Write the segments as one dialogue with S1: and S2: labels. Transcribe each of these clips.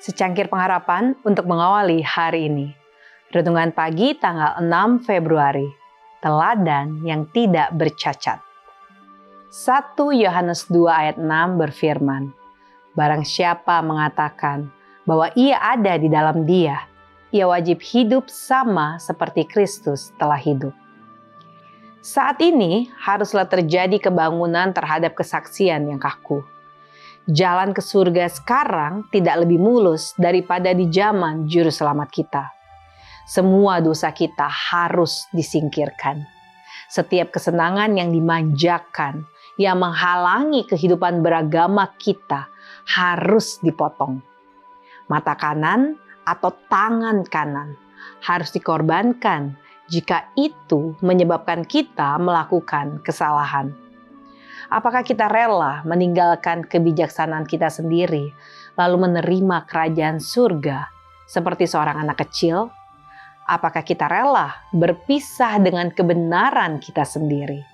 S1: Secangkir pengharapan untuk mengawali hari ini. Renungan pagi tanggal 6 Februari. Teladan yang tidak bercacat. 1 Yohanes 2 ayat 6 berfirman, Barang siapa mengatakan bahwa ia ada di dalam dia, ia wajib hidup sama seperti Kristus telah hidup. Saat ini haruslah terjadi kebangunan terhadap kesaksian yang kaku jalan ke surga sekarang tidak lebih mulus daripada di zaman juru selamat kita. Semua dosa kita harus disingkirkan. Setiap kesenangan yang dimanjakan, yang menghalangi kehidupan beragama kita harus dipotong. Mata kanan atau tangan kanan harus dikorbankan jika itu menyebabkan kita melakukan kesalahan Apakah kita rela meninggalkan kebijaksanaan kita sendiri, lalu menerima kerajaan surga seperti seorang anak kecil? Apakah kita rela berpisah dengan kebenaran kita sendiri?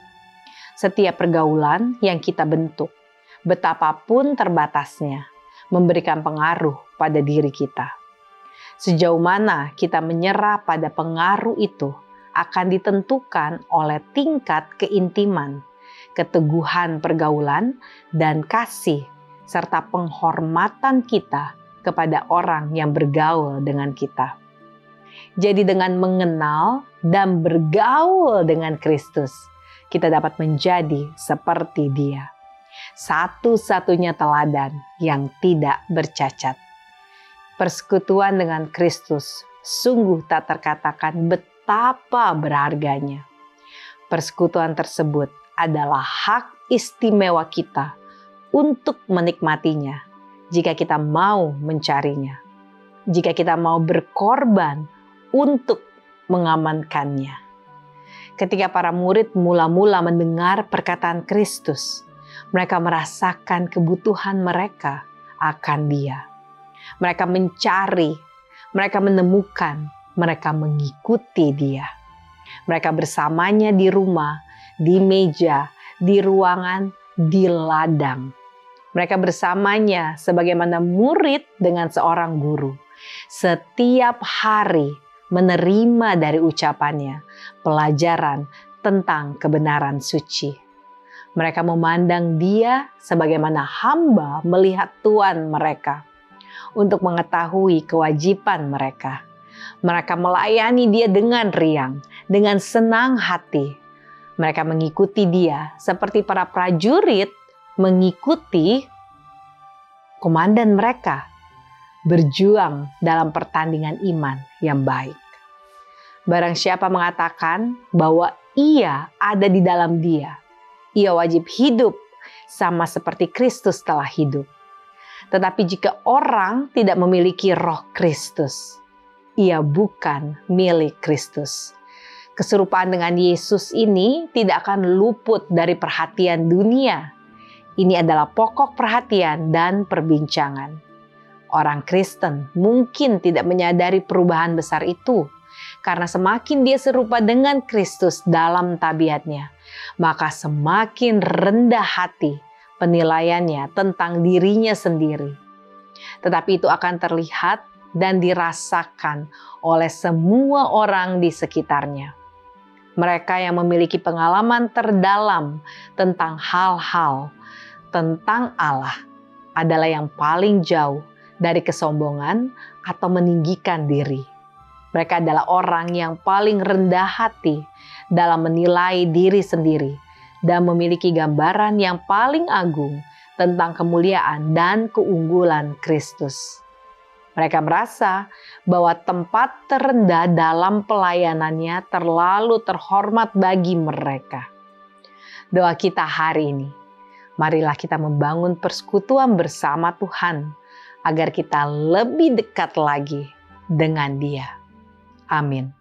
S1: Setiap pergaulan yang kita bentuk, betapapun terbatasnya, memberikan pengaruh pada diri kita. Sejauh mana kita menyerah pada pengaruh itu akan ditentukan oleh tingkat keintiman keteguhan pergaulan, dan kasih, serta penghormatan kita kepada orang yang bergaul dengan kita. Jadi, dengan mengenal dan bergaul dengan Kristus, kita dapat menjadi seperti Dia, satu-satunya teladan yang tidak bercacat. Persekutuan dengan Kristus sungguh tak terkatakan betapa berharganya. Persekutuan tersebut adalah hak istimewa kita untuk menikmatinya jika kita mau mencarinya. Jika kita mau berkorban untuk mengamankannya. Ketika para murid mula-mula mendengar perkataan Kristus, mereka merasakan kebutuhan mereka akan Dia. Mereka mencari, mereka menemukan, mereka mengikuti Dia. Mereka bersamanya di rumah di meja, di ruangan, di ladang. Mereka bersamanya sebagaimana murid dengan seorang guru. Setiap hari menerima dari ucapannya pelajaran tentang kebenaran suci. Mereka memandang dia sebagaimana hamba melihat Tuhan mereka untuk mengetahui kewajiban mereka. Mereka melayani dia dengan riang, dengan senang hati, mereka mengikuti dia seperti para prajurit mengikuti komandan mereka berjuang dalam pertandingan iman yang baik. Barang siapa mengatakan bahwa ia ada di dalam dia, ia wajib hidup sama seperti Kristus telah hidup. Tetapi jika orang tidak memiliki roh Kristus, ia bukan milik Kristus keserupaan dengan Yesus ini tidak akan luput dari perhatian dunia. Ini adalah pokok perhatian dan perbincangan. Orang Kristen mungkin tidak menyadari perubahan besar itu, karena semakin dia serupa dengan Kristus dalam tabiatnya, maka semakin rendah hati penilaiannya tentang dirinya sendiri. Tetapi itu akan terlihat dan dirasakan oleh semua orang di sekitarnya mereka yang memiliki pengalaman terdalam tentang hal-hal tentang Allah adalah yang paling jauh dari kesombongan atau meninggikan diri. Mereka adalah orang yang paling rendah hati dalam menilai diri sendiri dan memiliki gambaran yang paling agung tentang kemuliaan dan keunggulan Kristus. Mereka merasa bahwa tempat terendah dalam pelayanannya terlalu terhormat bagi mereka. Doa kita hari ini, marilah kita membangun persekutuan bersama Tuhan agar kita lebih dekat lagi dengan Dia. Amin.